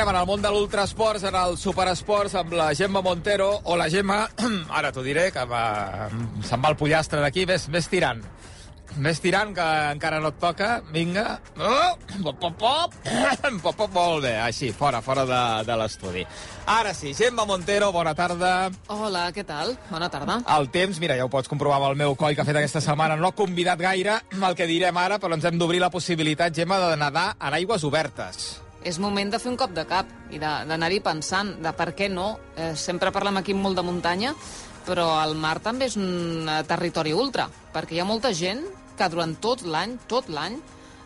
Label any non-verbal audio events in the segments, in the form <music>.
entrem en el món de l'ultrasports, en el superesports, amb la Gemma Montero. O la Gemma, <clears throat> ara t'ho diré, que va, se'n va el pollastre d'aquí, ves, ves tirant. Ves tirant, que encara no et toca. Vinga. Oh, pop, pop, pop. <clears throat> pop, pop, molt bé. Així, fora, fora de, de l'estudi. Ara sí, Gemma Montero, bona tarda. Hola, què tal? Bona tarda. El temps, mira, ja ho pots comprovar amb el meu coll que ha fet aquesta setmana. No ha convidat gaire el que direm ara, però ens hem d'obrir la possibilitat, Gemma, de nedar en aigües obertes. És moment de fer un cop de cap i d'anar-hi pensant de per què no. Eh, sempre parlem aquí molt de muntanya, però el mar també és un eh, territori ultra, perquè hi ha molta gent que durant tot l'any, tot l'any,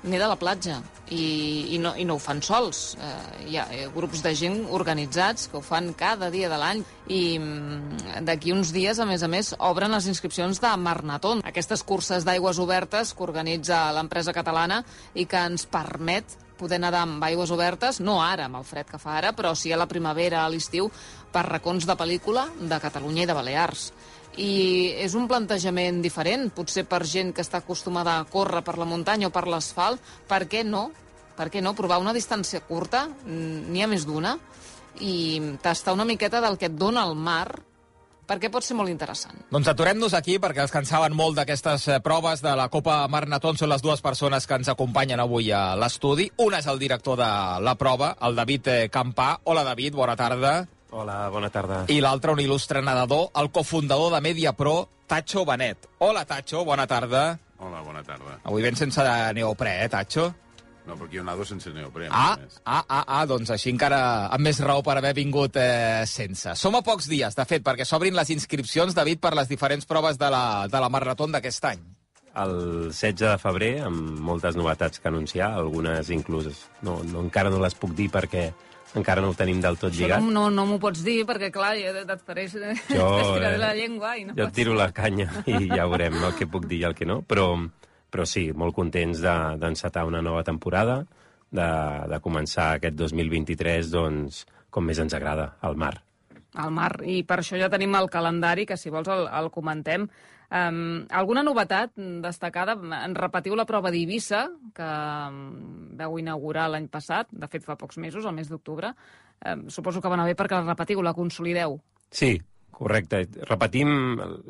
neda a la platja i, i, no, i no ho fan sols. Eh, hi ha eh, grups de gent organitzats que ho fan cada dia de l'any i mm, d'aquí uns dies, a més a més, obren les inscripcions de Marnaton, aquestes curses d'aigües obertes que organitza l'empresa catalana i que ens permet poder nedar amb aigües obertes, no ara, amb el fred que fa ara, però sí a la primavera, a l'estiu, per racons de pel·lícula de Catalunya i de Balears. I és un plantejament diferent, potser per gent que està acostumada a córrer per la muntanya o per l'asfalt, per què no? Per què no? Provar una distància curta, n'hi ha més d'una, i tastar una miqueta del que et dona el mar, perquè pot ser molt interessant. Doncs aturem-nos aquí perquè els que en saben molt d'aquestes eh, proves de la Copa Marnaton són les dues persones que ens acompanyen avui a l'estudi. Un és el director de la prova, el David eh, Campà. Hola, David, bona tarda. Hola, bona tarda. I l'altre, un il·lustre nedador, el cofundador de Mediapro, Tacho Benet. Hola, Tacho, bona tarda. Hola, bona tarda. Avui ben sense neoprè, eh, Tacho? No, perquè jo nado sense neoprè. Ah, ah, ah, ah, doncs així encara amb més raó per haver vingut eh, sense. Som a pocs dies, de fet, perquè s'obrin les inscripcions, David, per les diferents proves de la, de la Marraton d'aquest any. El 16 de febrer, amb moltes novetats que anunciar, algunes inclús no, no, encara no les puc dir perquè encara no ho tenim del tot Això lligat. no, no, no m'ho pots dir, perquè, clar, ja et faré... Jo, <laughs> eh, la llengua i no Jo et pots. tiro la canya i ja veurem el que puc dir i el que no, però, però sí, molt contents de- d'encetar una nova temporada, de, de començar aquest 2023 doncs, com més ens agrada, al mar. al mar. I per això ja tenim el calendari, que si vols el, el comentem. Um, alguna novetat destacada? En repetiu la prova d'Eivissa, que um, veu inaugurar l'any passat, de fet fa pocs mesos, el mes d'octubre. Um, suposo que va anar bé perquè la repetiu, la consolideu. Sí, correcte. Repetim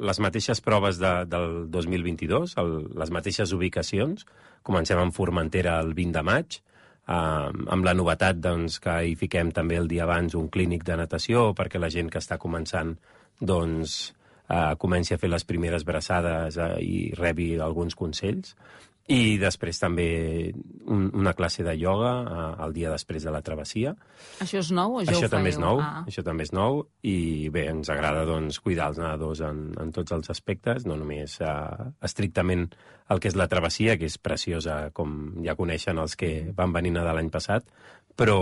les mateixes proves de, del 2022, el, les mateixes ubicacions. Comencem amb Formentera el 20 de maig, eh, amb la novetat doncs, que hi fiquem també el dia abans un clínic de natació perquè la gent que està començant doncs, eh, comenci a fer les primeres braçades eh, i rebi alguns consells. I després també un, una classe de ioga eh, el dia després de la travessia. Això és nou? Això, Això ho també és nou, Ah. això també és nou i bé, ens agrada doncs, cuidar els nedadors en, en tots els aspectes, no només uh, estrictament el que és la travessia, que és preciosa, com ja coneixen els que van venir a l'any passat, però,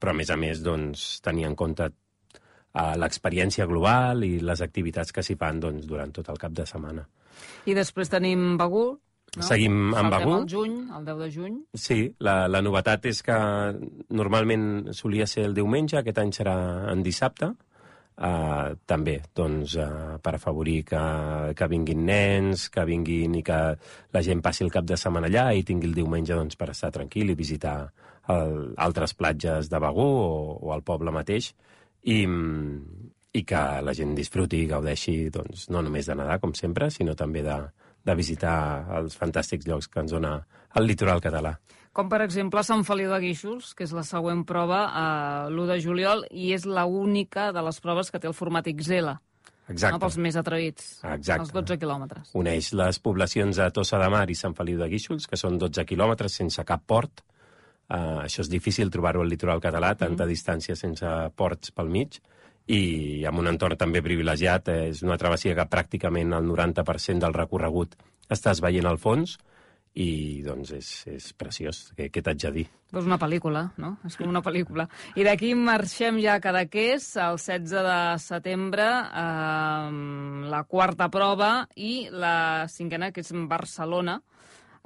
però a més a més doncs, tenir en compte uh, l'experiència global i les activitats que s'hi fan doncs, durant tot el cap de setmana. I després tenim Begur, no? Seguim amb Saltem el juny, el 10 de juny. Sí, la, la novetat és que normalment solia ser el diumenge, aquest any serà en dissabte. Uh, també, doncs, uh, per afavorir que, que vinguin nens, que vinguin i que la gent passi el cap de setmana allà i tingui el diumenge doncs, per estar tranquil i visitar el, altres platges de Begur o, o el poble mateix i, i que la gent disfruti i gaudeixi doncs, no només de nedar, com sempre, sinó també de, de visitar els fantàstics llocs que ens dona el litoral català. Com, per exemple, Sant Feliu de Guíxols, que és la següent prova, eh, l'1 de juliol, i és la única de les proves que té el format XL, Exacte. no pels més atrevits, Exacte. els 12 quilòmetres. Uneix les poblacions de Tossa de Mar i Sant Feliu de Guíxols, que són 12 quilòmetres sense cap port. Uh, això és difícil trobar-ho al litoral català, tanta Mm. distància sense ports pel mig, i amb un entorn també privilegiat. Eh, és una travessia que pràcticament el 90% del recorregut estàs veient al fons, i doncs és, és preciós. Què, què t'haig de dir? És una pel·lícula, no? És com una pel·lícula. I d'aquí marxem ja a Cadaqués, el 16 de setembre, eh, la quarta prova, i la cinquena, que és Barcelona,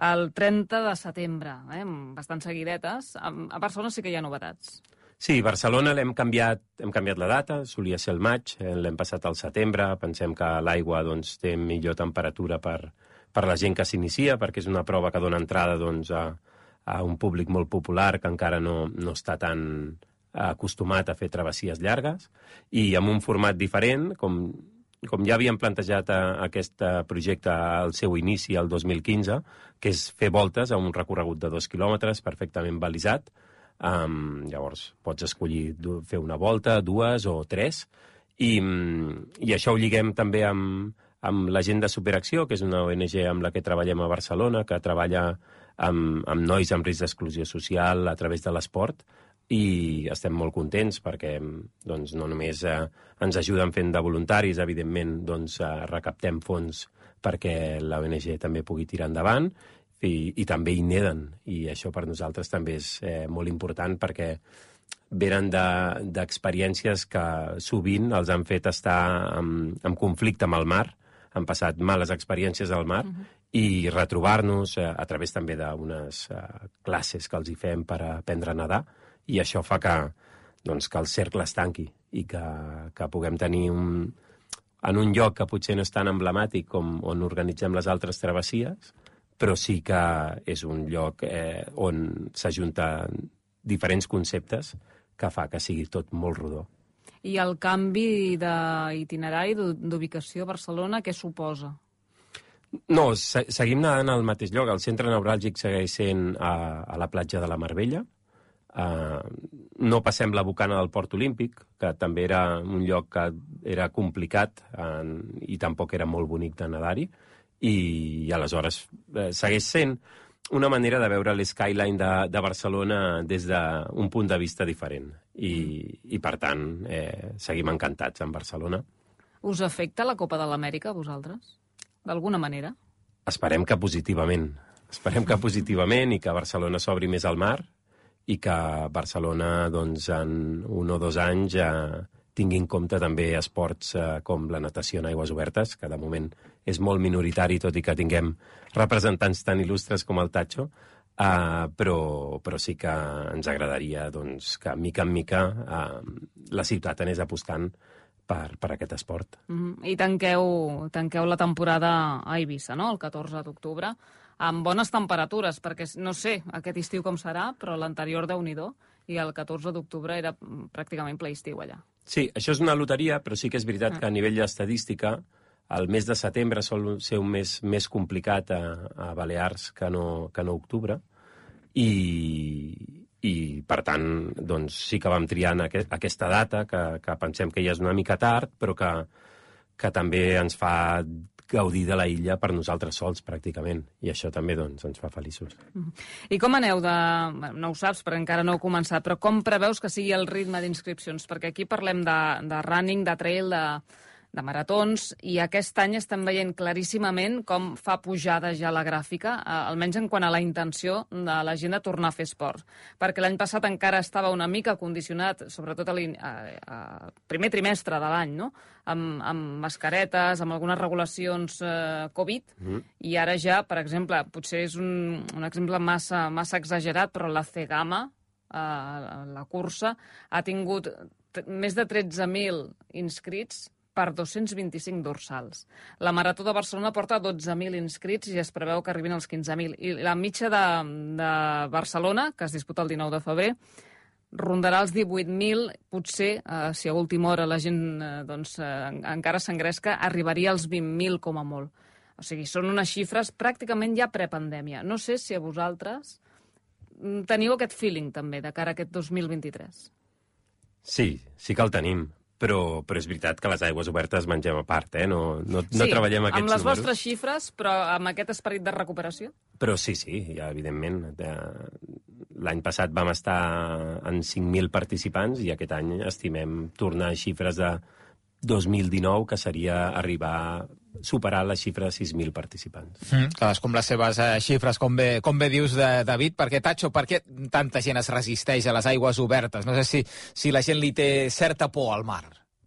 el 30 de setembre, eh? bastant seguidetes. A Barcelona sí que hi ha novetats. Sí, Barcelona l'hem canviat, hem canviat la data, solia ser el maig, eh, l'hem passat al setembre, pensem que l'aigua doncs, té millor temperatura per, per la gent que s'inicia, perquè és una prova que dona entrada doncs, a, a un públic molt popular que encara no, no està tan acostumat a fer travessies llargues, i amb un format diferent, com, com ja havíem plantejat a, a aquest eh, projecte al seu inici, el 2015, que és fer voltes a un recorregut de dos quilòmetres perfectament balisat. Um, llavors, pots escollir fer una volta, dues o tres, i, mm, i això ho lliguem també amb, amb la gent de Superacció, que és una ONG amb la que treballem a Barcelona, que treballa amb, amb nois amb risc d'exclusió social a través de l'esport, i estem molt contents perquè doncs, no només eh, ens ajuden fent de voluntaris, evidentment doncs, eh, recaptem fons perquè la ONG també pugui tirar endavant i, i també hi neden. I això per nosaltres també és eh, molt important perquè venen de- d'experiències que sovint els han fet estar en, en conflicte amb el mar, han passat males experiències al mar, i retrobar-nos eh, a través també d'unes eh, classes que els hi fem per aprendre a nedar, i això fa que, doncs, que el cercle es tanqui i que, que puguem tenir un, en un lloc que potser no és tan emblemàtic com on organitzem les altres travessies, però sí que és un lloc eh, on s'ajunten diferents conceptes que fa que sigui tot molt rodó. I el canvi d'itinerari, d'u- d'ubicació a Barcelona, què suposa? No, se seguim nedant al mateix lloc. El centre neuràlgic segueix sent a, a la platja de la Marbella. Uh, no passem la bocana del Port Olímpic, que també era un lloc que era complicat en, i tampoc era molt bonic de nedar-hi, i, i aleshores eh, segueix sent una manera de veure l'skyline de, de Barcelona des d'un punt de vista diferent. I, i per tant, eh, seguim encantats amb Barcelona. Us afecta la Copa de l'Amèrica, a vosaltres? D'alguna manera? Esperem que positivament. Esperem que positivament i que Barcelona s'obri més al mar i que Barcelona, doncs, en un o dos anys eh, tingui en compte també esports eh, com la natació en aigües obertes, que de moment és molt minoritari, tot i que tinguem representants tan il·lustres com el Tacho, eh, però, però sí que ens agradaria doncs, que, mica en mica, eh, la ciutat anés apostant per, per aquest esport. Mm -hmm. I tanqueu, tanqueu la temporada a Eivissa, no?, el 14 d'octubre, amb bones temperatures, perquè no sé aquest estiu com serà, però l'anterior déu nhi i el 14 d'octubre era mm, pràcticament ple estiu allà. Sí, això és una loteria, però sí que és veritat que a nivell d'estadística el mes de setembre sol ser un mes més complicat a, a Balears que no, que no octubre i, i per tant doncs, sí que vam triar aquest, aquesta data que, que pensem que ja és una mica tard però que, que també ens fa gaudir de la illa per nosaltres sols, pràcticament. I això també doncs, ens fa feliços. I com aneu de... No ho saps, perquè encara no heu començat, però com preveus que sigui el ritme d'inscripcions? Perquè aquí parlem de, de running, de trail, de, de maratons, i aquest any estem veient claríssimament com fa pujada ja la gràfica, eh, almenys en quant a la intenció de la gent de tornar a fer esport. Perquè l'any passat encara estava una mica condicionat, sobretot a, l'in- a, a primer trimestre de l'any, no? amb, amb mascaretes, amb algunes regulacions eh, Covid, i ara ja, per exemple, potser és un, un exemple massa, massa exagerat, però la Cegama, eh, la cursa, ha tingut més de 13.000 inscrits per 225 dorsals. La Marató de Barcelona porta 12.000 inscrits i es preveu que arribin als 15.000. I la mitja de, de Barcelona, que es disputa el 19 de febrer, rondarà els 18.000, potser, eh, si a última hora la gent eh, doncs, eh, en- encara s'engresca, arribaria als 20.000 com a molt. O sigui, són unes xifres pràcticament ja prepandèmia. No sé si a vosaltres mm, teniu aquest feeling també de cara a aquest 2023. Sí, sí que el tenim. Però, però és veritat que les aigües obertes mengem a part, eh? No, no, no treballem aquests amb les números. vostres xifres, però amb aquest esperit de recuperació? Però sí, sí, ja, evidentment. De- L'any passat vam estar en 5.000 participants i aquest any estimem tornar a xifres de 2019, que seria arribar superar la xifra de 6.000 participants. Mm, cadascú amb les seves eh, xifres, com bé, com bé dius, de, David, perquè, Tacho, per què tanta gent es resisteix a les aigües obertes? No sé si, si la gent li té certa por al mar.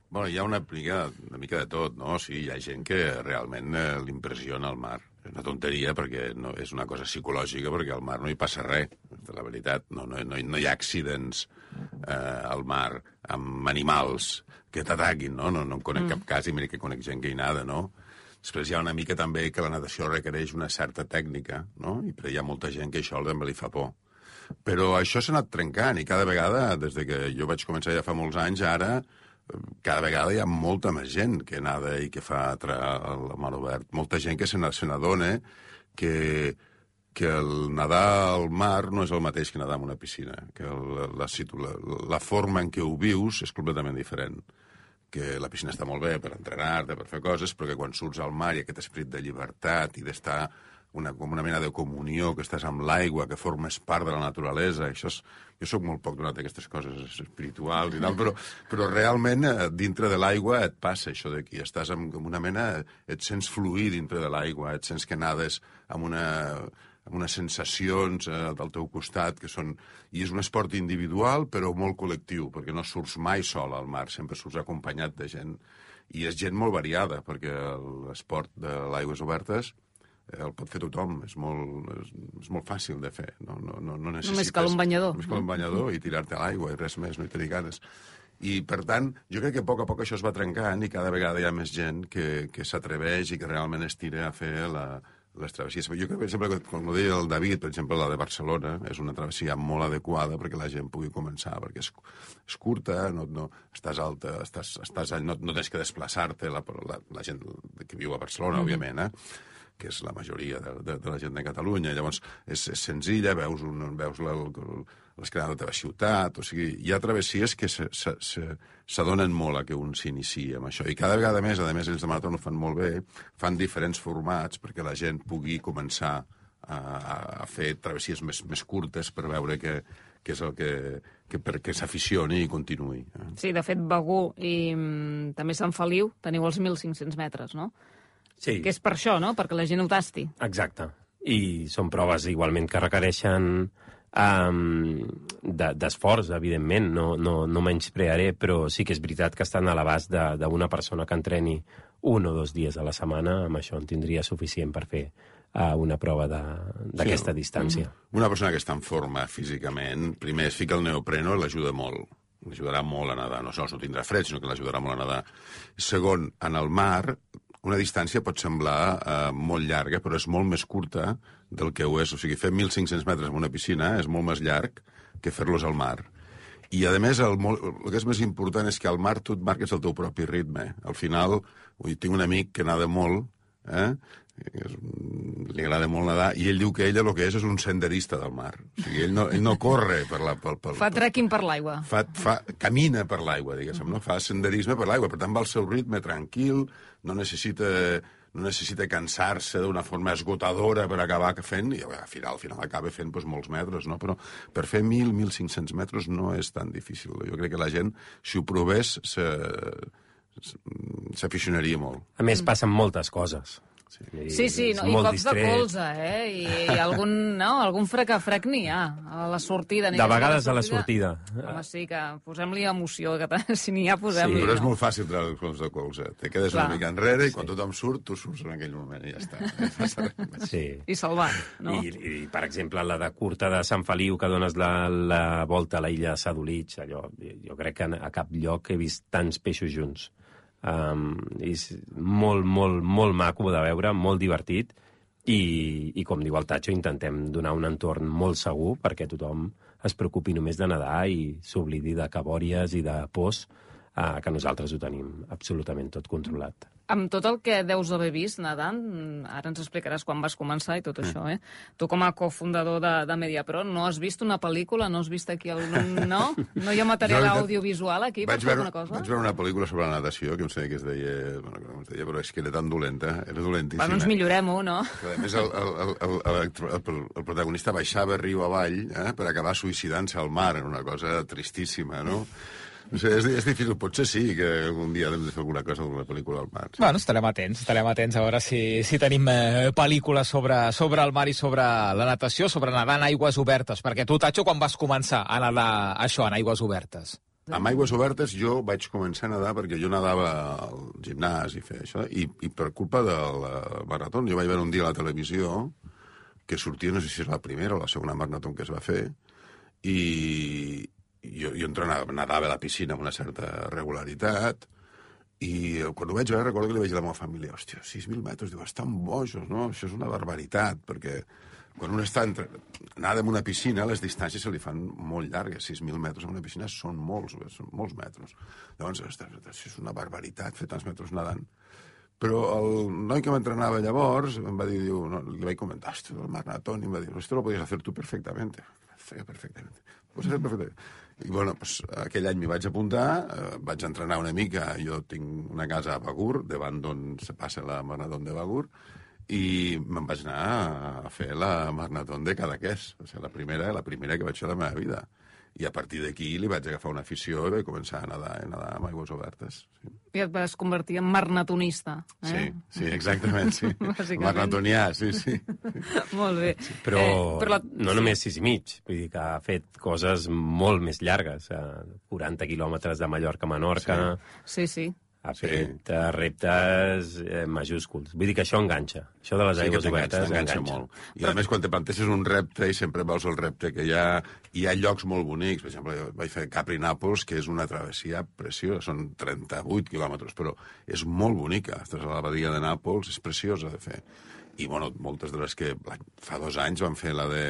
Bueno, hi ha una mica, una mica de tot, no? Sí, hi ha gent que realment eh, l'impressiona el mar. És una tonteria perquè no, és una cosa psicològica, perquè al mar no hi passa res, la veritat. No, no, no, no hi ha accidents eh, al mar amb animals que t'ataquin, no? No, no en conec mm. cap cas i mira que conec gent que hi nada, no? Després hi ha una mica també que la natació requereix una certa tècnica, no? I hi ha molta gent que això també li fa por. Però això s'ha anat trencant i cada vegada, des de que jo vaig començar ja fa molts anys, ara eh, cada vegada hi ha molta més gent que nada i que fa el mar obert. Molta gent que se n'adona que, que el nedar al mar no és el mateix que nedar en una piscina, que el, la, la, la forma en què ho vius és completament diferent que la piscina està molt bé per entrenar-te, per fer coses, però que quan surts al mar i aquest esperit de llibertat i d'estar una, com una mena de comunió, que estàs amb l'aigua, que formes part de la naturalesa, això és, jo sóc molt poc donat a aquestes coses espirituals i tal, però, però realment eh, dintre de l'aigua et passa això d'aquí, estàs amb, amb una mena, et sents fluir dintre de l'aigua, et sents que nades amb una, amb unes sensacions eh, del teu costat que són... I és un esport individual, però molt col·lectiu, perquè no surts mai sol al mar, sempre surts acompanyat de gent. I és gent molt variada, perquè l'esport de l'aigües obertes eh, el pot fer tothom, és molt, és, és molt fàcil de fer. No, no, no, no necessites... Només cal un banyador. Només cal un banyador i tirar-te a l'aigua i res més, no hi tenir ganes. I, per tant, jo crec que a poc a poc això es va trencant i cada vegada hi ha més gent que, que s'atreveix i que realment es tira a fer la, les travessies. Jo crec, per exemple, com ho deia el David, per exemple, la de Barcelona, és una travessia molt adequada perquè la gent pugui començar, perquè és, és curta, no, no, estàs alta, estàs, estàs, no, no tens que desplaçar-te, la, la, la gent que viu a Barcelona, mm -hmm. òbviament, eh? que és la majoria de, de, de la gent de Catalunya. Llavors, és, és senzilla, veus, un, veus l'escala de la teva ciutat, o sigui, hi ha travessies que s'adonen molt a que un s'inici amb això. I cada vegada més, a més, ells de Maratón ho fan molt bé, fan diferents formats perquè la gent pugui començar a, a fer travessies més, més curtes per veure que, que és el que, que perquè s'aficioni i continuï. Eh? Sí, de fet, Begú i mm, també Sant Feliu teniu els 1.500 metres, no? Sí. Que és per això, no? Perquè la gent ho tasti. Exacte. I són proves igualment que requereixen um, d'esforç, de, evidentment, no, no, no menysprearé, però sí que és veritat que estan a l'abast d'una persona que entreni un o dos dies a la setmana, amb això en tindria suficient per fer uh, una prova d'aquesta sí, distància. Una persona que està en forma físicament, primer es fica el neopreno i l'ajuda molt l'ajudarà molt a nedar. No sols no tindrà fred, sinó que l'ajudarà molt a nedar. Segon, en el mar, una distància pot semblar eh, molt llarga, però és molt més curta del que ho és. O sigui, fer 1.500 metres en una piscina és molt més llarg que fer-los al mar. I, a més, el, el que és més important és que al mar tu et marques el teu propi ritme. Al final, vull, tinc un amic que nada molt, eh? és, li agrada molt nedar, i ell diu que ella el que és és un senderista del mar. O sigui, ell no, ell no corre per la... Per, per, fa trekking per l'aigua. Fa, fa, camina per l'aigua, diguéssim, no? Fa senderisme per l'aigua, per tant va al seu ritme tranquil, no necessita no necessita cansar-se d'una forma esgotadora per acabar fent, i al final, al final acaba fent doncs, molts metres, no? però per fer 1.000, 1.500 metres no és tan difícil. Jo crec que la gent, si ho provés, s'aficionaria molt. A més, passen moltes coses. Sí, sí, sí no, i cops distret. de colze, eh? I, i algun, no, algun frec a frec n'hi ha, a la sortida. De vegades a la sortida. Home, sí, que posem-li emoció, que <laughs> si n'hi ha, posem-li. Sí, però és no? molt fàcil treure els cops de colze. Te quedes Clar. una mica enrere i quan tothom surt, tu surts en aquell moment i ja està. sí. I salvat, no? I, I, per exemple, la de curta de Sant Feliu, que dones la, la volta a la illa de Sadolitx, allò, jo crec que a cap lloc he vist tants peixos junts. Um, és molt, molt, molt maco de veure, molt divertit, i, i com diu el Tacho, intentem donar un entorn molt segur perquè tothom es preocupi només de nedar i s'oblidi de cabòries i de pors, uh, que nosaltres ho tenim absolutament tot controlat amb tot el que deus haver vist nedant, ara ens explicaràs quan vas començar i tot mm. això, eh? Tu com a cofundador de, de Mediapro, no has vist una pel·lícula? No has vist aquí algun... No? No hi ha material jo, audiovisual aquí per fer alguna cosa? Vaig veure una pel·lícula sobre la natació, que em sé que es deia... Bueno, que es deia, però és que era tan dolenta, era dolentíssima. Bueno, ens millorem-ho, no? Que, a més, el, el, el, el, el, el, el protagonista baixava riu avall eh, per acabar suïcidant-se al mar, una cosa tristíssima, no? No sé, és, és difícil. Potser sí que algun dia hem de fer alguna cosa alguna pel·lícula al mar. Bueno, estarem atents, estarem atents a veure si, si tenim eh, pel·lícules sobre, sobre el mar i sobre la natació, sobre nedar en aigües obertes. Perquè tu, Tacho, quan vas començar a nedar això, en aigües obertes? Amb aigües obertes jo vaig començar a nedar perquè jo nedava al gimnàs i fer això, i, i per culpa del marató, jo vaig veure un dia a la televisió que sortia, no sé si és la primera o la segona marató que es va fer, i, jo, jo entrenava, nedava a la piscina amb una certa regularitat I quan ho vaig veure, recordo que li vaig dir a la meva família, hòstia, 6.000 metres, diu, estan bojos, no? Això és una barbaritat, perquè quan un està entre... Anar en una piscina, les distàncies se li fan molt llargues. 6.000 metres en una piscina són molts, són molts metres. Llavors, això és una barbaritat, fer tants metres nedant. Però el noi que m'entrenava llavors em va dir, diu, no, li vaig comentar, hòstia, el maratón, i em va dir, esto lo podías hacer tú perfectamente. Feia perfectament. Ho pots fer perfectament. I, bueno, pues, aquell any m'hi vaig apuntar, eh, vaig entrenar una mica, jo tinc una casa a Bagur, davant d'on se passa la marató de Bagur, i me'n vaig anar a fer la marató de Cadaqués. O sigui, la primera, la primera que vaig fer a la meva vida. I a partir d'aquí li vaig agafar una afició i vaig començar a nedar, a nedar amb aigües obertes. Sí. I et vas convertir en marnatonista. Eh? Sí, sí, exactament, sí. <laughs> Bàsicament. Maratonià, sí, sí. <laughs> Molt bé. Però, Eh, però la... no només sis i mig, vull dir que ha fet coses molt més llargues, eh, 40 quilòmetres de Mallorca a Menorca, Sí, sí. Ha fet eh, reptes eh, majúsculs. Vull dir que això enganxa, això de les Sí aigües obertes t'enganxa enganxa. molt. I a més, quan te planteges un repte i sempre veus el repte que hi ha, hi ha llocs molt bonics. Per exemple, vaig fer Capri-Nàpols, que és una travessia preciosa, són 38 quilòmetres, però és molt bonica. Estàs a la badia de Nàpols, és preciosa de fer. I, bueno, moltes de les que fa dos anys van fer la de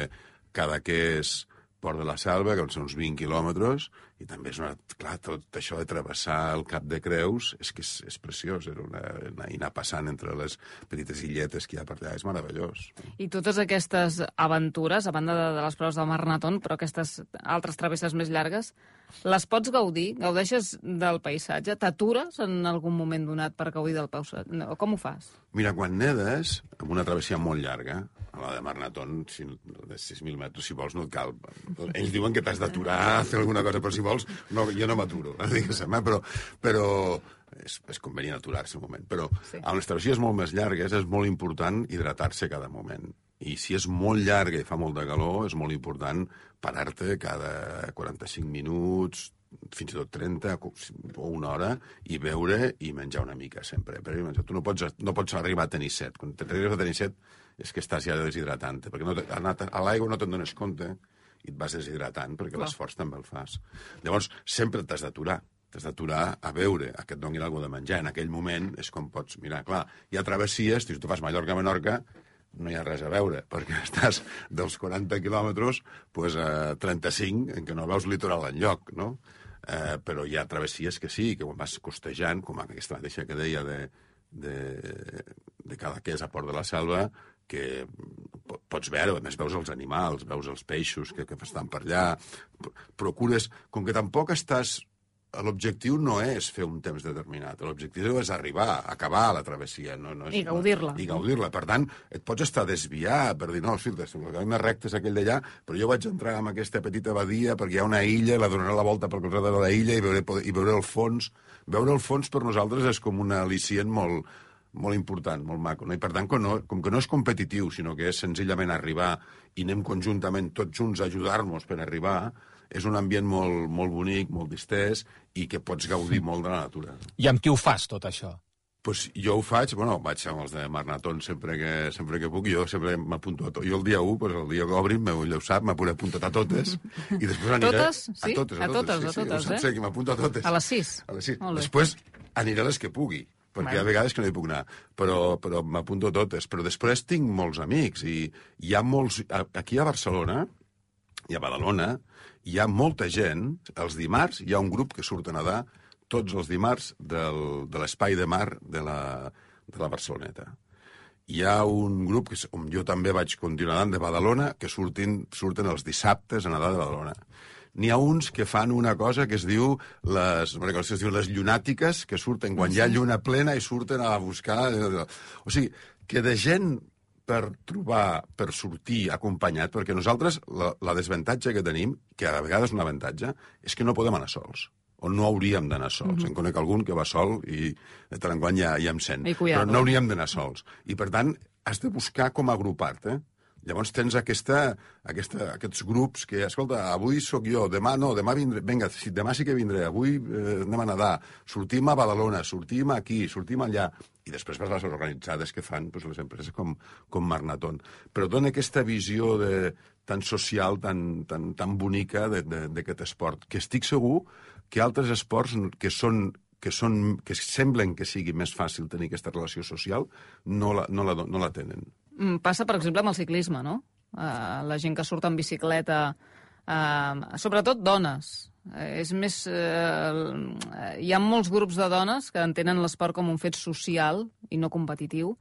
Cadaqués, Port de la Selva, que són uns 20 quilòmetres, i també és una... Clar, tot això de travessar el Cap de Creus és que és, és preciós, era una, anar, i anar passant entre les petites illetes que hi ha per allà, és meravellós. I totes aquestes aventures, a banda de, de les proves del Marnaton, però aquestes altres travesses més llargues, les pots gaudir? Gaudeixes del paisatge? T'atures en algun moment donat per gaudir del paisatge? No, com ho fas? Mira, quan nedes, amb una travessia molt llarga, la de Marnaton, si, de 6.000 metres, si vols, no et cal. Ells diuen que t'has d'aturar a fer alguna cosa, però si vols, no, jo no m'aturo, <laughs> diguéssim, eh? però, però és, és convenient aturar-se un moment. Però Sí. sí. amb les travessies molt més llargues és molt important hidratar-se cada moment. I si és molt llarga i fa molt de calor, és molt important parar-te cada 45 minuts, fins i tot 30 o una hora, i beure i menjar una mica sempre. Perquè menjar. tu no pots, no pots arribar a tenir set. Quan t'arribes a tenir set és que estàs ja deshidratant perquè no te- a anat a l'aigua no te'n dones compte i et vas deshidratant perquè l'esforç també el fas. Llavors, sempre t'has d'aturar t'has d'aturar a veure, a que et donin alguna de menjar. En aquell moment és com pots mirar. Clar, hi ha travessies, si tu fas Mallorca-Menorca, no hi ha res a veure, perquè <laughs> estàs dels 40 quilòmetres pues, a 35 en què no veus litoral enlloc, no? Eh, però hi ha travessies que sí, que vas costejant, com aquesta mateixa que deia de, de, de Cadaqués a Port de la Selva, que po- pots veure, a més veus els animals, veus els peixos que, que estan per allà, procures, com que tampoc estàs l'objectiu no és fer un temps determinat, l'objectiu és arribar, acabar la travessia. No, no és, I gaudir-la. I gaudir-la. Per tant, et pots estar desviar per dir, no, filtres, el camí més recte és aquell d'allà, però jo vaig entrar en aquesta petita badia perquè hi ha una illa, la donaré la volta pel costat de la illa i veuré, i veuré el fons. Veure el fons per nosaltres és com un al·licient molt, molt important, molt maco. No? I per tant, com, no, com que no és competitiu, sinó que és senzillament arribar i anem conjuntament tots junts a ajudar-nos per arribar, és un ambient molt, molt bonic, molt distès i que pots gaudir molt de la natura. I amb qui ho fas, tot això? Pues jo ho faig, bueno, vaig amb els de Marnaton sempre que, sempre que puc, jo sempre m'apunto a tot. Jo el dia 1, pues, el dia que obrin, meu, ja ho sap, m'he apuntat a totes, i després aniré... Totes? Sí? A totes, A totes, a sí, totes, sí, ho saps, eh? que m'apunto a totes. A les sis? A les 6. Molt bé. Després aniré a les que pugui, perquè Bueno. hi ha vegades que no hi puc anar, però, però m'apunto totes. Però després tinc molts amics, i hi ha molts... Aquí a Barcelona, i a Badalona, hi ha molta gent, els dimarts hi ha un grup que surt a nedar tots els dimarts del, de l'espai de mar de la, de la Barceloneta. Hi ha un grup, que, on jo també vaig continuar de Badalona, que surtin, surten els dissabtes a nedar de Badalona. N'hi ha uns que fan una cosa que es diu les, no es diu les llunàtiques, que surten quan hi ha lluna plena i surten a buscar... O sigui, que de gent per trobar, per sortir acompanyat, perquè nosaltres la, la desavantatge que tenim, que a vegades és un avantatge, és que no podem anar sols o no hauríem d'anar sols. Mm -hmm. En conec algun que va sol i de tant en quant ja, ja em sent. Però no hauríem d'anar sols. I, per tant, has de buscar com agrupar-te. Llavors tens aquesta, aquesta, aquests grups que, escolta, avui sóc jo, demà no, demà vindré, vinga, si, demà sí que vindré, avui eh, anem a nedar, sortim a Badalona, sortim aquí, sortim allà, i després per les organitzades que fan doncs, les empreses com, com Marnaton. Però dona aquesta visió de, tan social, tan, tan, tan bonica d'aquest esport, que estic segur que altres esports que són que, són, que semblen que sigui més fàcil tenir aquesta relació social, no la, no la, no la tenen. Mm, Passa, per exemple, amb el ciclisme, no? Uh, la gent que surt en bicicleta, uh, sobretot dones. Uh, és més... Uh, hi ha molts grups de dones que entenen l'esport com un fet social i no competitiu,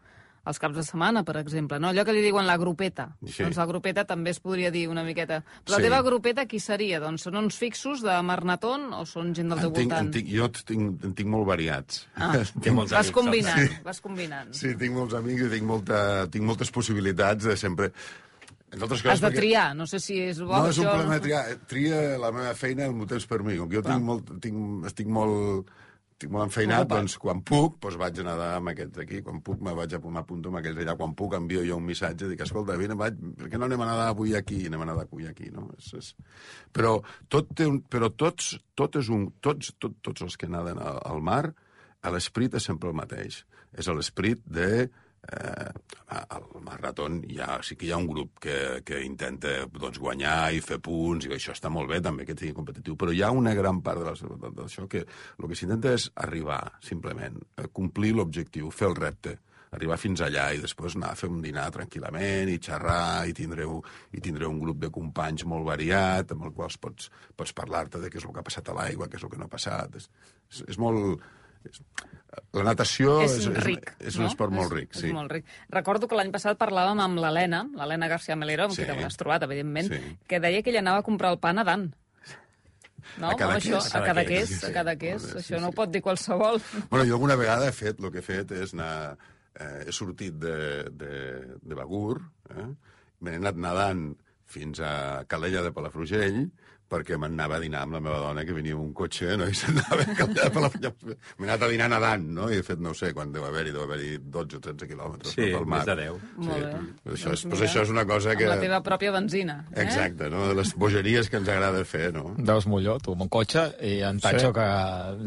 els caps de setmana, per exemple, no? Allò que li diuen la grupeta. Sí. Doncs la grupeta també es podria dir una miqueta. Però la Sí. teva grupeta qui seria? Doncs són uns fixos de Marnatón o són gent del teu tinc, voltant? en tinc, jo tinc, en tinc molt variats. Ah, <laughs> Té molts vas amics, combinant, Sí. vas combinant. Sí, tinc molts amics i tinc, molta, tinc moltes possibilitats de sempre... Entre altres coses, Has de perquè- triar, no sé si és bo No, és un això. problema de triar. Tria la meva feina el meu temps per mi. Com que jo tinc molt, tinc, estic molt, estic molt enfeinat, doncs quan puc, doncs vaig a nedar amb aquests aquí. Quan puc, me vaig a m'apunto amb aquells allà. Quan puc, envio jo un missatge, dic, escolta, vine, vaig, per què no anem a nedar avui aquí? Anem a nedar avui aquí, no? És, és... Però, tot té un, però tots, tot és un, tots, tot, tots els que naden al, al mar, a l'esperit és sempre el mateix. És l'esperit de eh, al Marathon hi ha, sí que hi ha un grup que, que intenta doncs, guanyar i fer punts, i això està molt bé també que sigui competitiu, però hi ha una gran part d'això que el que s'intenta és arribar, simplement, a complir l'objectiu, fer el repte, arribar fins allà i després anar a fer un dinar tranquil·lament i xerrar i tindreu, i tindreu un grup de companys molt variat amb el quals pots, pots parlar-te de què és el que ha passat a l'aigua, què és el que no ha passat. És, és molt... La natació és, és, ric, és, és no? un esport molt ric, és, sí. És molt ric. Recordo que l'any passat parlàvem amb l'Helena, l'Helena García Melero, amb Sí. qui t'hauràs trobat, evidentment, Sí. que deia que ella anava a comprar el pa nedant. No? A Cadaqués. Això, a A Cadaqués, Cadaqués, a sí. Cadaqués. Bé, sí, Això no sí. ho pot dir qualsevol. Bueno, jo alguna vegada he fet, el que he fet és anar... Eh, he sortit de, de, de Begur, eh? m'he anat nedant fins a Calella de Palafrugell, perquè m'anava a dinar amb la meva dona, que venia amb un cotxe, no? i s'anava a Calella de Palafrugell. M'he anat a dinar nedant, no? I he fet, no ho sé, quan deu haver-hi, deu haver-hi 12 o 13 quilòmetres Sí, pel mar. més de 10. Molt bé. Però això, és, Doncs doncs mira, això és una cosa que... Amb la teva pròpia benzina. Eh? Exacte, no? De les bogeries que ens agrada fer, no? Veus molló, tu, amb un cotxe, i en Tacho, Sí. que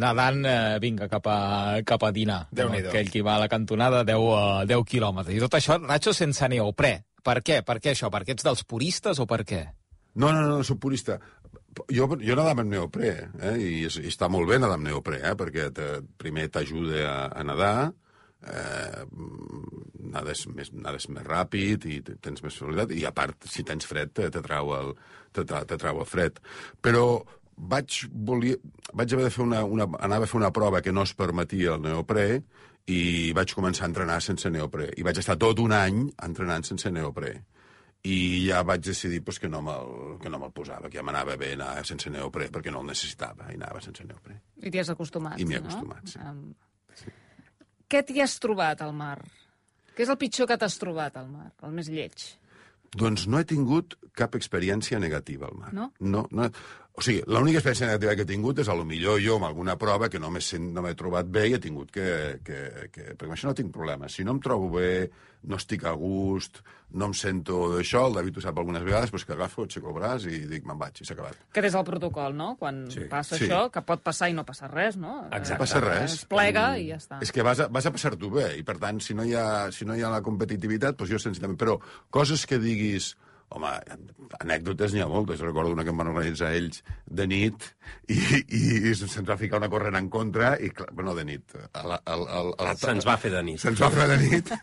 nedant, eh, vinga, cap a, cap a dinar. Déu-n'hi-do. Aquell que va a la cantonada 10, uh, 10 quilòmetres. I tot això, Nacho, sense neoprè. Per què? Per què això? Perquè ets dels puristes o per què? No, no, no, no soc purista. Jo, jo nedava amb neoprè, eh? I, i està molt bé nedar amb neoprè, eh? perquè te, primer t'ajuda a, a nedar, eh, nades, més, nades més ràpid i te- tens més facilitat, i a part, si tens fred, te, te, trau, el, te, tra- te trau el fred. Però vaig, volia, vaig haver de fer una, una, anava a fer una prova que no es permetia el neoprè i vaig començar a entrenar sense neoprè. I vaig estar tot un any entrenant sense neoprè i ja vaig decidir pues, que no me'l que no me'l posava, que ja m'anava bé anar sense neoprè, perquè no el necessitava, i anava sense neoprè. I t'hi has acostumat. I m'hi he no? acostumat, sí. Um, Què t'hi has trobat al mar? Què és el pitjor que t'has trobat al mar? El més lleig? Doncs no he tingut cap experiència negativa al mar. No? No, no o sigui, l'única experiència negativa que he tingut és a lo millor jo amb alguna prova que no m'he no m'he trobat bé i he tingut que, que, que... Perquè amb això no tinc problemes. Si no em trobo bé, no estic a gust, no em sento d'això, el David ho sap algunes vegades, doncs que agafo, aixeco el braç i dic, me'n vaig, i s'ha acabat. Que és el protocol, no? Quan Sí. passa Sí. això, que pot passar i no passa res, no? Exacte. No passa res. Es plega i ja està. És que vas a, vas a passar-t'ho bé, i per tant, si no hi ha, si no hi ha la competitivitat, doncs jo senzillament... Però coses que diguis... Home, anècdotes n'hi ha moltes. Recordo una que em van organitzar ells de nit i, i se'ns va ficar una corrent en contra i, clar, bueno, de nit, a la, a, a, a la, Se'ns va fer de nit. Se'ns va fer de nit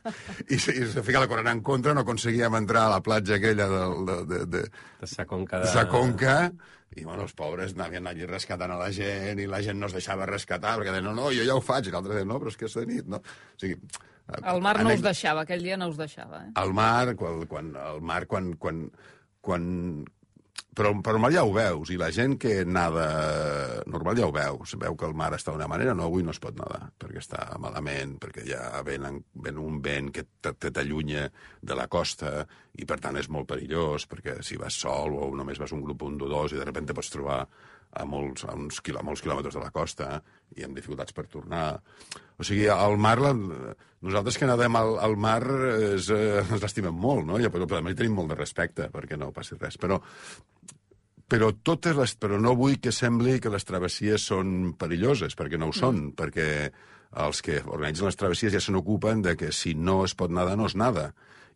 i, i se fica la corrent en contra, no aconseguíem entrar a la platja aquella de, de, de, de, De sa conca de de... sa conca i bueno, els pobres anaven allí rescatant a la gent i la gent no es deixava rescatar perquè deien, no, no, jo ja ho faig, i l'altre deia, no, però és que és de nit, no? O sigui, El mar no us deixava, aquell dia no us deixava. Eh? al mar, quan, quan, al mar, quan, quan, quan... Però, però al mar ja ho veus, i la gent que nada normal ja ho veus. Veu que el mar està d'una manera, no, avui no es pot nedar, perquè està malament, perquè ja ven, ven un vent que t'allunya de la costa, i per tant és molt perillós, perquè si vas sol o només vas un grup un o dos i de sobte pots trobar a molts, a uns quilò, molts quilòmetres de la costa i amb dificultats per tornar. O sigui, al mar, la, nosaltres que nedem al, al mar és, eh, ens l'estimem molt, no? I, però, però també tenim molt de respecte perquè no passi res. Però, però, totes les, però no vull que sembli que les travessies són perilloses, perquè no ho són, perquè els que organitzen les travessies ja se n'ocupen de que si no es pot nedar, no es nada.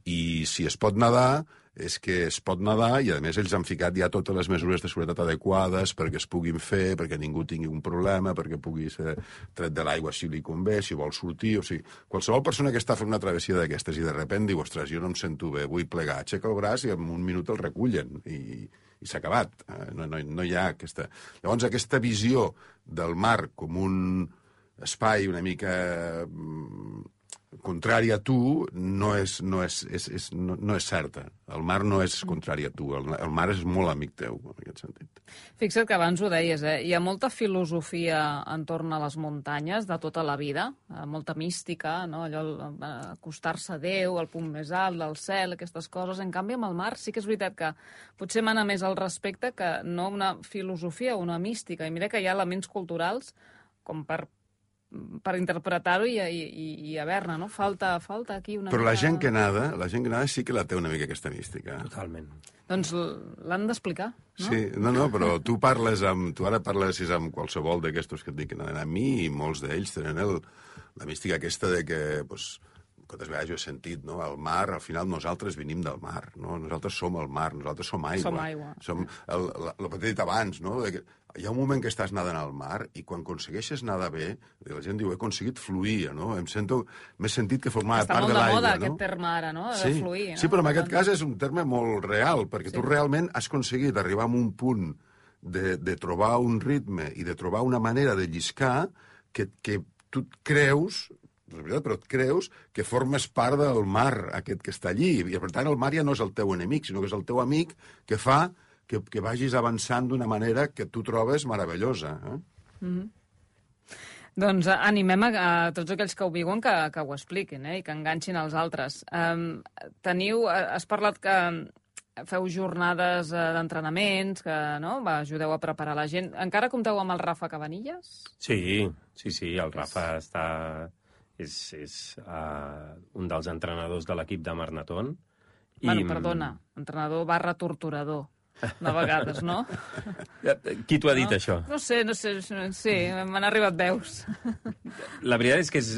I si es pot nedar, és que es pot nedar i, a més, ells han ficat ja totes les mesures de seguretat adequades perquè es puguin fer, perquè ningú tingui un problema, perquè pugui ser tret de l'aigua si li convé, si vol sortir... O sigui, qualsevol persona que està fent una travessia d'aquestes i de repent diu, ostres, jo no em sento bé, vull plegar, aixeca el braç i en un minut el recullen i, i s'ha acabat. Eh, No, no, no hi ha aquesta... Llavors, aquesta visió del mar com un espai una mica contrari a tu no és, no és, és, és, no, no és certa. El mar no és contrari a tu, el, el mar és molt amic teu, en aquest sentit. Fixa't que abans ho deies, eh? hi ha molta filosofia entorn a les muntanyes de tota la vida, eh, molta mística, no? allò eh, acostar-se a Déu, al punt més alt del cel, aquestes coses. En canvi, amb el mar sí que és veritat que potser mana més el respecte que no una filosofia una mística. I mira que hi ha elements culturals com per per interpretar-ho i, i, i haver-ne, no? Falta, falta aquí una Però la mica- gent que nada, la gent que nada sí que la té una mica aquesta mística. Totalment. Doncs l'han d'explicar, no? Sí, no, no, però tu parles amb... Tu ara parles amb qualsevol d'aquestos que et dic que naden a mi i molts d'ells tenen el, la mística aquesta de que, pues, quantes vegades jo he sentit, no? El mar, al final nosaltres venim del mar, no? Nosaltres som el mar, nosaltres som aigua. Som aigua. Som el, el, el que t'he dit abans, no? De que hi ha un moment que estàs nedant al mar i quan aconsegueixes nedar bé, la gent diu, he aconseguit fluir, no? Em sento, m'he sentit que formava Està part molt de de l'aigua, moda no? aquest terme ara, no? De Sí, fluir. No? sí, però en aquest cas és un terme molt real, perquè Sí. tu realment has aconseguit arribar a un punt de, de trobar un ritme i de trobar una manera de lliscar que, que tu creus, és veritat, però et creus que formes part del mar aquest que està allí. I, per tant, el mar ja no és el teu enemic, sinó que és el teu amic que fa que, que vagis avançant d'una manera que tu trobes meravellosa. Eh? Doncs eh, animem a, a tots aquells que ho viuen que, que ho expliquin eh, i que enganxin els altres. Um, teniu, eh, has parlat que feu jornades eh, d'entrenaments, que no, va, ajudeu a preparar la gent. Encara compteu amb el Rafa Cabanilles? Sí, sí, sí, el Rafa està... És, és uh, un dels entrenadors de l'equip de Marnaton. I... Bueno, perdona, entrenador barra torturador, de vegades, no? <laughs> Qui t'ho ha dit, no? això? No sé, no sé, sí, m'han arribat veus. La veritat és que és,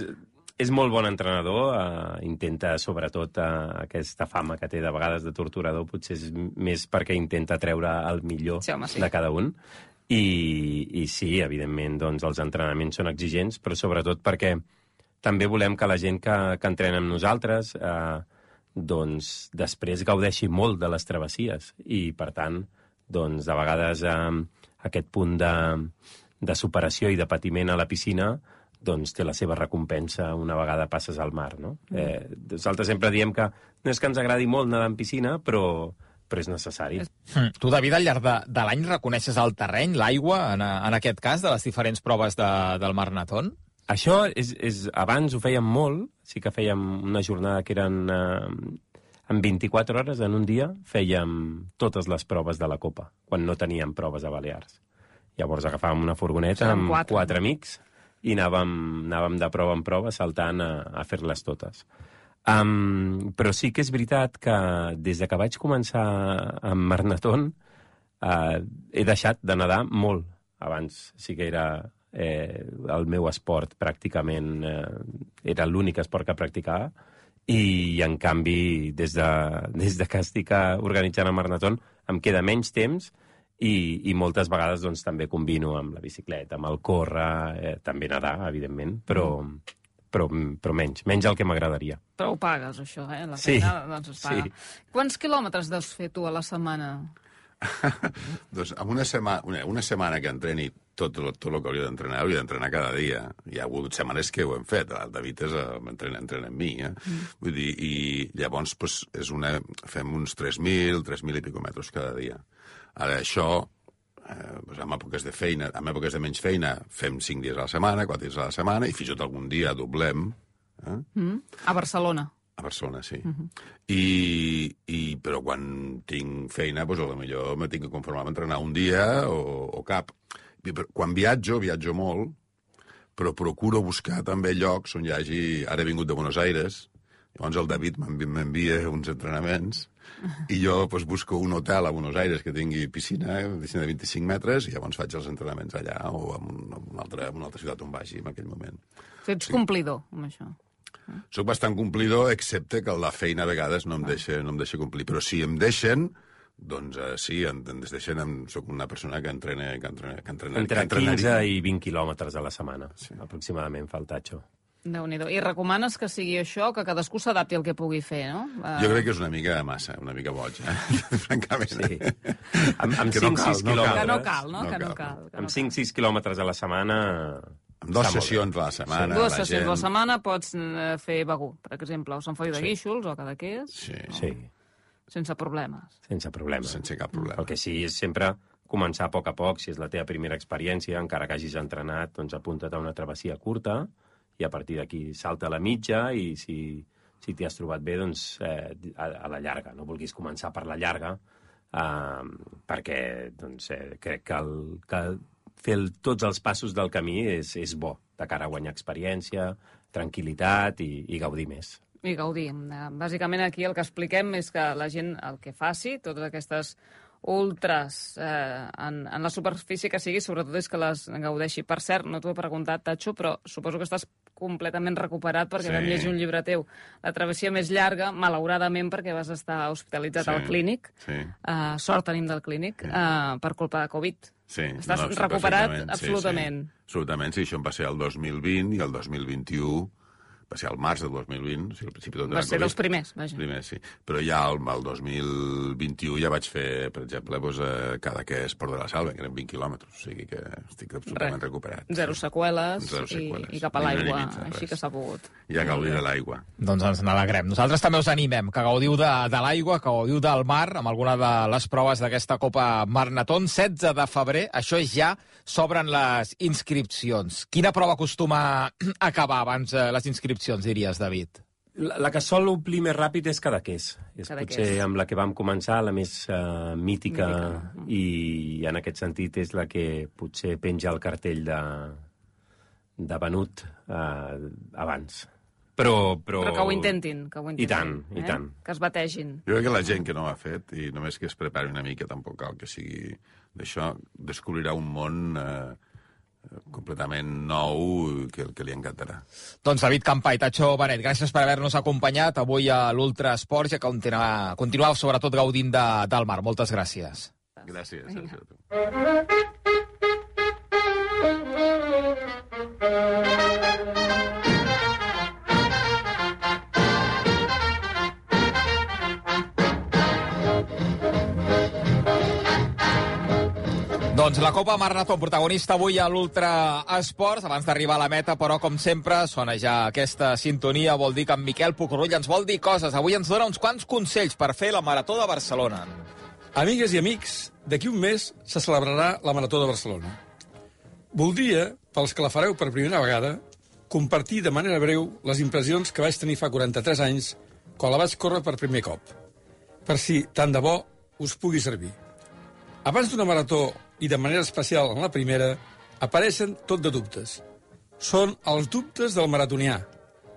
és molt bon entrenador, uh, intenta sobretot uh, aquesta fama que té de vegades de torturador, potser és més perquè intenta treure el millor Sí, home, sí. de cada un. I, I sí, evidentment, doncs, els entrenaments són exigents, però sobretot perquè també volem que la gent que, que entrena amb nosaltres eh, doncs després gaudeixi molt de les travessies i, per tant, doncs, de vegades eh, aquest punt de, de superació i de patiment a la piscina doncs té la seva recompensa una vegada passes al mar, no? Eh, nosaltres sempre diem que no és que ens agradi molt nedar en piscina, però, però és necessari. Mm. Tu, David, al llarg de, de l'any reconeixes el terreny, l'aigua, en, en aquest cas, de les diferents proves de, del Mar Naton? Això és, és, abans ho fèiem molt, sí que fèiem una jornada que eren eh, en 24 hores, en un dia, fèiem totes les proves de la Copa, quan no teníem proves a Balears. Llavors agafàvem una furgoneta amb quatre. quatre amics i anàvem, anàvem de prova en prova saltant a, a fer-les totes. Um, però sí que és veritat que des de que vaig començar amb Marnaton uh, he deixat de nedar molt. Abans sí que era eh, el meu esport pràcticament eh, era l'únic esport que practicava i en canvi des de, <laughs> des de que estic eh, organitzant el Marnaton em queda menys temps i, i moltes vegades doncs, també combino amb la bicicleta, amb el córrer, eh, també nedar, evidentment, però, però, però menys, menys el que m'agradaria. Però ho pagues, això, eh? La Sí, feina, doncs es paga. sí. Quants quilòmetres deus fer tu a la setmana? <laughs> doncs amb una, sema, una, una setmana que entreni tot, tot el que hauria d'entrenar, hauria d'entrenar cada dia. Hi ha hagut setmanes que ho hem fet, el David és, eh, entrena, entrena amb mi, eh? Mm. Vull dir, i llavors pues, és una, fem uns 3.000, 3.000 i pico metres cada dia. Ara, això, eh, pues, en èpoques de feina, en èpoques de menys feina, fem 5 dies a la setmana, 4 dies a la setmana, i fins i tot algun dia doblem, eh? Mm? A Barcelona. A Barcelona, sí. Uh -huh. I, i, però quan tinc feina, doncs, millor me tinc que conformar amb entrenar un dia o, o cap. Quan viatjo, viatjo molt, però procuro buscar també llocs on hi hagi... Ara he vingut de Buenos Aires, llavors el David m'envi- m'envia uns entrenaments i jo doncs, busco un hotel a Buenos Aires que tingui piscina, piscina de 25 metres, i llavors faig els entrenaments allà o en, un, en, una, altra, en una altra ciutat on vagi en aquell moment. Tu ets complidor amb això. Soc bastant complidor, excepte que la feina a vegades no em deixa, no em deixa complir. Però si em deixen, doncs uh, sí, em, ens deixen, em, soc una persona que entrena, que entrena, que entrena, Entre que entrenaria. 15 i 20 quilòmetres a la setmana, sí. aproximadament, fa el tatxo. déu nhi I recomanes que sigui això, que cadascú s'adapti al que pugui fer, no? Eh, Jo crec que és una mica massa, una mica boig, eh? <laughs> francament. Sí. Amb, amb no 5-6 cal, no cal. quilòmetres... Que no cal, no? No que no cal. que no Amb cal. 5-6 quilòmetres a la setmana... Amb dues sessions a la setmana. Dues la sessions a la gent... setmana pots eh, fer Begú, per exemple, o Sant Feliu de Sí. Guíxols, o Cadaqués, Sí, Sí, sense problemes. sense problema. sense cap problema. El que sí és sempre començar a poc a poc, si és la teva primera experiència, encara que hagis entrenat, doncs apunta't a una travessia curta i a partir d'aquí salta a la mitja i si, si t'hi has trobat bé, doncs eh, a, a la llarga. No vulguis començar per la llarga eh, perquè doncs, eh, crec que, el, que fer el, tots els passos del camí és, és bo, de cara a guanyar experiència, tranquil·litat i, i gaudir més. I gaudir. Eh, Bàsicament aquí el que expliquem és que la gent el que faci, totes aquestes ultras eh, en, en la superfície que sigui, sobretot és que les gaudeixi. Per cert, no t'ho he preguntat, Tacho, però suposo que estàs completament recuperat perquè Sí. vam llegir un llibre teu. La travessia més llarga, malauradament, perquè vas estar hospitalitzat Sí. al clínic. Sí. Uh, sort tenim del clínic, uh, per culpa de Covid. Sí, Estàs no, recuperat absolutament. Sí, sí. Absolutament, sí. Això em va ser el 2020 i el 2021 va ser al març del 2020, o sigui, al principi d'on Va ser dels primers, vaja. Primer, sí. Però ja el, el 2021 ja vaig fer, per exemple, doncs, eh, cada que es Port de la Salva, que eren 20 quilòmetres, o sigui que estic absolutament Res. recuperat. Zero seqüeles, Zero seqüeles. I, i cap a l'aigua, així que s'ha pogut. I a gaudir de l'aigua. Doncs ens n'alegrem. Nosaltres també us animem, que gaudiu de, de l'aigua, que gaudiu del mar, amb alguna de les proves d'aquesta Copa Marnaton. 16 de febrer, això és ja, s'obren les inscripcions. Quina prova acostuma a acabar abans eh, les inscripcions, diries, David? La, la que sol omplir més ràpid és Cadaqués. És Cadaqués. potser amb la que vam començar, la més uh, mítica, Mítica. i en aquest sentit és la que potser penja el cartell de, de venut uh, abans. Però, però... Però que ho intentin, que ho intentin. I tant, i eh? tant. Que es bategin. Jo crec que la gent que no ho ha fet, i només que es prepari una mica, tampoc cal que sigui d'això, descobrirà un món eh, completament nou que, que li encantarà. Doncs David Campa i Tacho Benet, gràcies per haver-nos acompanyat avui a l'Ultra Esports i a continuar, continuar sobretot gaudint de, del mar. Moltes gràcies. Gràcies, Sergio. Doncs la Copa Marnaton, protagonista avui a l'Ultra Esports. Abans d'arribar a la meta, però, com sempre, sona ja aquesta sintonia. Vol dir que en Miquel Pucurull ens vol dir coses. Avui ens dona uns quants consells per fer la Marató de Barcelona. Amigues i amics, d'aquí un mes se celebrarà la Marató de Barcelona. Voldria, pels que la fareu per primera vegada, compartir de manera breu les impressions que vaig tenir fa 43 anys quan la vaig córrer per primer cop, per si, tant de bo, us pugui servir. Abans d'una marató, i de manera especial en la primera, apareixen tot de dubtes. Són els dubtes del maratonià,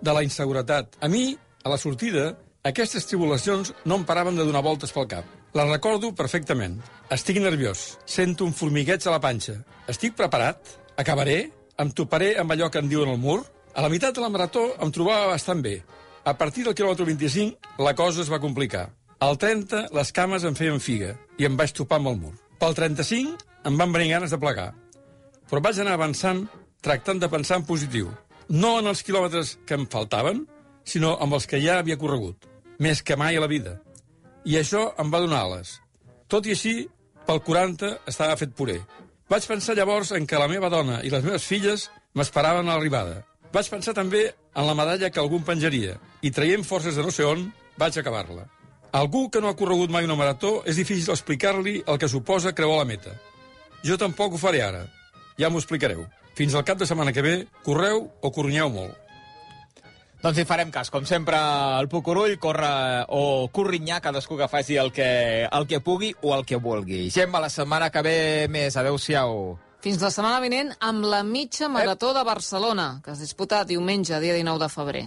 de la inseguretat. A mi, a la sortida, aquestes tribulacions no em paraven de donar voltes pel cap. Les recordo perfectament. Estic nerviós, sento un formigueig a la panxa. Estic preparat? Acabaré? Em toparé amb allò que em diuen al mur? A la meitat de la marató em trobava bastant bé. A partir del quilòmetre 25, la cosa es va complicar. Al 30, les cames em feien figa i em vaig topar amb el mur. Pel 35, em van venir ganes de plegar. Però vaig anar avançant tractant de pensar en positiu. No en els quilòmetres que em faltaven, sinó amb els que ja havia corregut. Més que mai a la vida. I això em va donar ales. Tot i així, pel 40 estava fet puré. Vaig pensar llavors en que la meva dona i les meves filles m'esperaven a l'arribada. Vaig pensar també en la medalla que algú penjaria i traient forces de no sé on, vaig acabar-la. Algú que no ha corregut mai una marató és difícil explicar-li el que suposa creuar la meta. Jo tampoc ho faré ara. Ja m'ho explicareu. Fins al cap de setmana que ve, correu o corrunyeu molt. Doncs hi farem cas. Com sempre, el Pucurull corre o corrinyar, cadascú que faci el que, el que pugui o el que vulgui. Gemma, la setmana que ve més. Adéu-siau. Fins la setmana vinent amb la mitja marató de Barcelona, que es disputa diumenge, dia 19 de febrer.